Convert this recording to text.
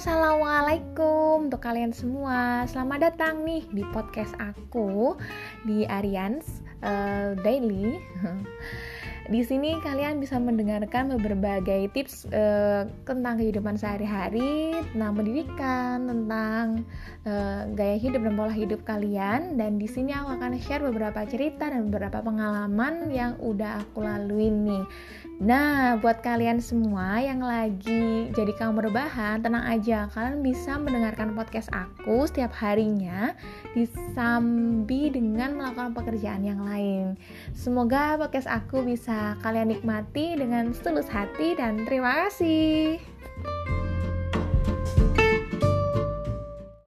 assalamualaikum untuk kalian semua. Selamat datang nih di podcast aku di Arians uh, Daily. Di sini kalian bisa mendengarkan berbagai tips uh, tentang kehidupan sehari-hari, tentang pendidikan, tentang uh, gaya hidup dan pola hidup kalian. Dan di sini aku akan share beberapa cerita dan beberapa pengalaman yang udah aku lalui nih. Nah, buat kalian semua yang lagi jadi kamu rebahan, tenang aja, kalian bisa mendengarkan podcast aku setiap harinya disambi dengan melakukan pekerjaan yang lain. Semoga podcast aku bisa kalian nikmati dengan setulus hati dan terima kasih.